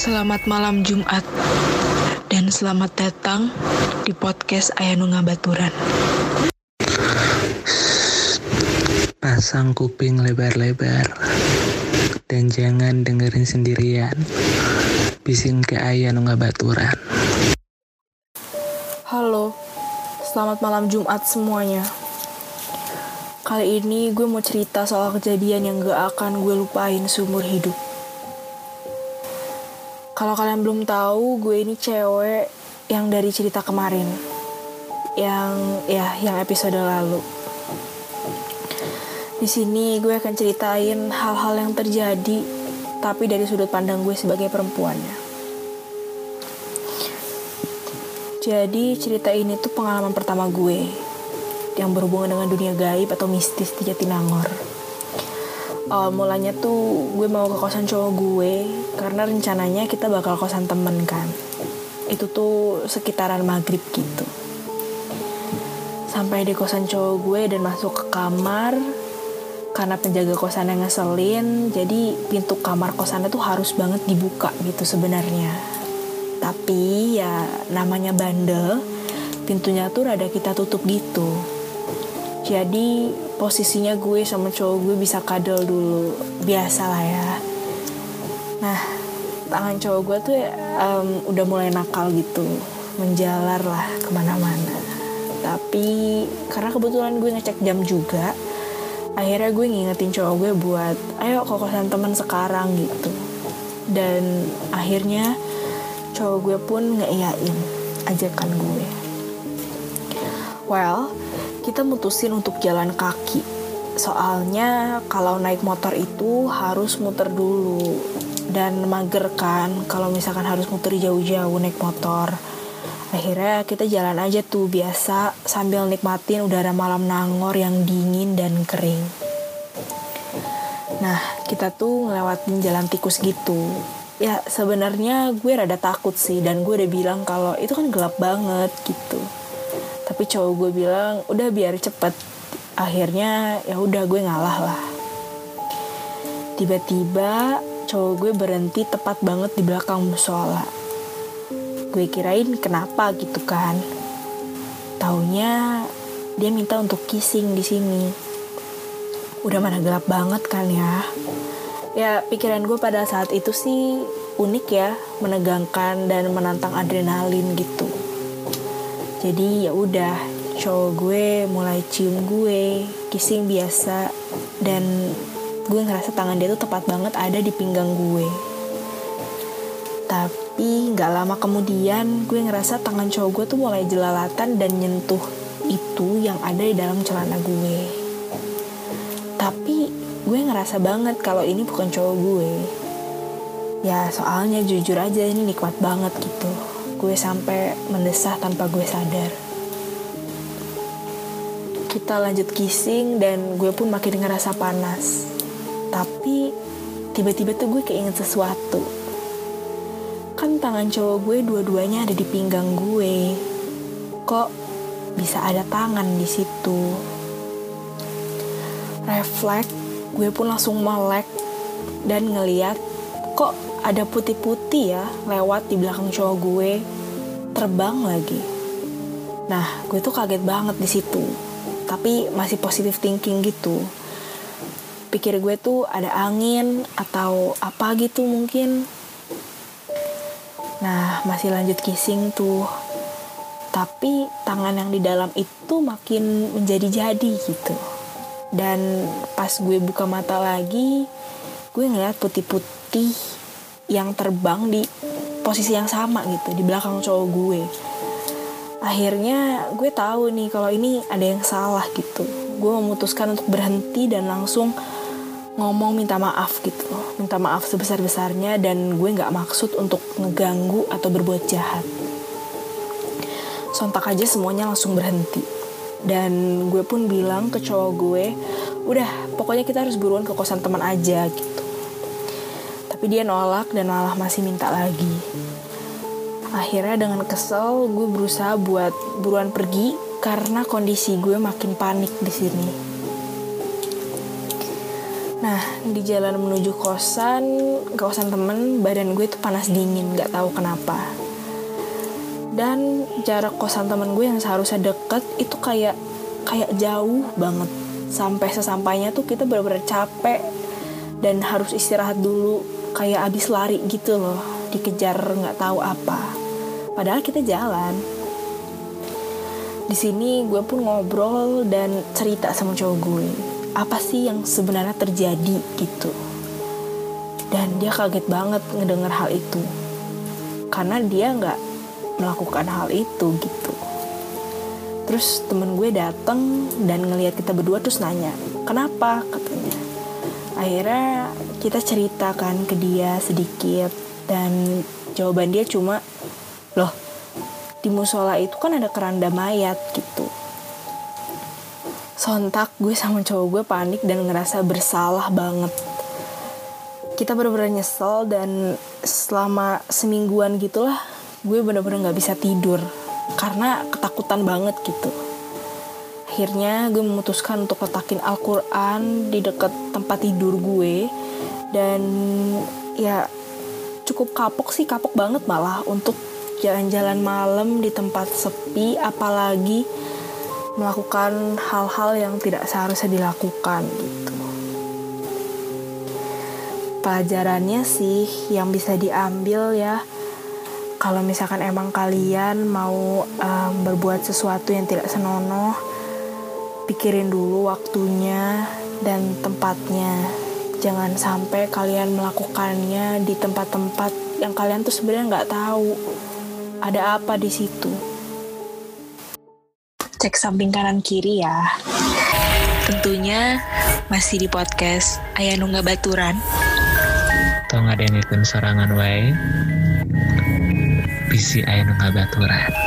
Selamat malam Jumat dan selamat datang di podcast Ayanu Ngabaturan. Pasang kuping lebar-lebar dan jangan dengerin sendirian. Bising ke Ayanu Ngabaturan. Halo, selamat malam Jumat semuanya. Kali ini gue mau cerita soal kejadian yang gak akan gue lupain seumur hidup. Kalau kalian belum tahu, gue ini cewek yang dari cerita kemarin. Yang ya, yang episode lalu. Di sini gue akan ceritain hal-hal yang terjadi tapi dari sudut pandang gue sebagai perempuannya. Jadi cerita ini tuh pengalaman pertama gue yang berhubungan dengan dunia gaib atau mistis di Jatinangor. Awal mulanya tuh gue mau ke kosan cowok gue karena rencananya kita bakal kosan temen kan. Itu tuh sekitaran maghrib gitu. Sampai di kosan cowok gue dan masuk ke kamar karena penjaga kosannya ngeselin jadi pintu kamar kosannya tuh harus banget dibuka gitu sebenarnya tapi ya namanya bandel pintunya tuh rada kita tutup gitu jadi posisinya gue sama cowok gue bisa kadal dulu. Biasa lah ya. Nah tangan cowok gue tuh um, udah mulai nakal gitu. Menjalar lah ke mana-mana. Tapi karena kebetulan gue ngecek jam juga akhirnya gue ngingetin cowok gue buat ayo ke kosan teman sekarang gitu. Dan akhirnya cowok gue pun ngeiyain ajakan gue. Well kita mutusin untuk jalan kaki. Soalnya kalau naik motor itu harus muter dulu dan mager kan kalau misalkan harus muter jauh-jauh naik motor. Akhirnya kita jalan aja tuh biasa sambil nikmatin udara malam Nangor yang dingin dan kering. Nah kita tuh ngelewatin jalan tikus gitu. Ya sebenarnya gue rada takut sih dan gue udah bilang kalau itu kan gelap banget gitu tapi cowok gue bilang udah biar cepet. Akhirnya ya udah gue ngalah lah. Tiba-tiba cowok gue berhenti tepat banget di belakang musola. Gue kirain kenapa? gitu kan. Taunya dia minta untuk kissing di sini. Udah mana gelap banget kan ya. Ya pikiran gue pada saat itu sih unik ya menegangkan dan menantang adrenalin gitu jadi ya udah cowok gue mulai cium gue kissing biasa dan gue ngerasa tangan dia tuh tepat banget ada di pinggang gue tapi nggak lama kemudian gue ngerasa tangan cowok gue tuh mulai jelalatan dan nyentuh itu yang ada di dalam celana gue. Tapi gue ngerasa banget kalau ini bukan cowok gue. Ya soalnya jujur aja ini nikmat banget gitu. Gue sampai mendesah tanpa gue sadar. Kita lanjut kissing dan gue pun makin ngerasa panas. Tapi tiba-tiba tuh gue keinget sesuatu kan tangan cowok gue dua-duanya ada di pinggang gue. Kok bisa ada tangan di situ? Refleks, gue pun langsung melek dan ngeliat kok ada putih-putih ya lewat di belakang cowok gue terbang lagi. Nah, gue tuh kaget banget di situ. Tapi masih positive thinking gitu. Pikir gue tuh ada angin atau apa gitu mungkin Nah, masih lanjut kissing tuh. Tapi tangan yang di dalam itu makin menjadi-jadi gitu. Dan pas gue buka mata lagi, gue ngeliat putih-putih yang terbang di posisi yang sama gitu, di belakang cowok gue. Akhirnya gue tahu nih kalau ini ada yang salah gitu. Gue memutuskan untuk berhenti dan langsung ngomong minta maaf gitu loh minta maaf sebesar besarnya dan gue nggak maksud untuk ngeganggu atau berbuat jahat sontak aja semuanya langsung berhenti dan gue pun bilang ke cowok gue udah pokoknya kita harus buruan ke kosan teman aja gitu tapi dia nolak dan malah masih minta lagi akhirnya dengan kesel gue berusaha buat buruan pergi karena kondisi gue makin panik di sini Nah, di jalan menuju kosan, kosan temen, badan gue tuh panas dingin, gak tahu kenapa. Dan jarak kosan temen gue yang seharusnya deket itu kayak kayak jauh banget. Sampai sesampainya tuh kita bener-bener capek dan harus istirahat dulu, kayak abis lari gitu loh, dikejar nggak tahu apa. Padahal kita jalan. Di sini gue pun ngobrol dan cerita sama cowok gue apa sih yang sebenarnya terjadi gitu. Dan dia kaget banget ngedengar hal itu. Karena dia nggak melakukan hal itu gitu. Terus temen gue dateng dan ngelihat kita berdua terus nanya kenapa? katanya. Akhirnya kita ceritakan ke dia sedikit dan jawaban dia cuma loh di musola itu kan ada keranda mayat gitu. Sontak gue sama cowok gue panik dan ngerasa bersalah banget. Kita bener-bener nyesel dan selama semingguan gitulah gue bener-bener gak bisa tidur karena ketakutan banget gitu. Akhirnya gue memutuskan untuk letakin Al-Quran di dekat tempat tidur gue dan ya cukup kapok sih kapok banget malah untuk jalan-jalan malam di tempat sepi apalagi melakukan hal-hal yang tidak seharusnya dilakukan gitu. Pelajarannya sih yang bisa diambil ya kalau misalkan emang kalian mau um, berbuat sesuatu yang tidak senonoh, pikirin dulu waktunya dan tempatnya. Jangan sampai kalian melakukannya di tempat-tempat yang kalian tuh sebenarnya nggak tahu ada apa di situ cek samping kanan kiri ya. Tentunya masih di podcast Ayah Nungga Baturan. Tong ada yang ikut serangan wae. Bisi Ayah Nungga Baturan.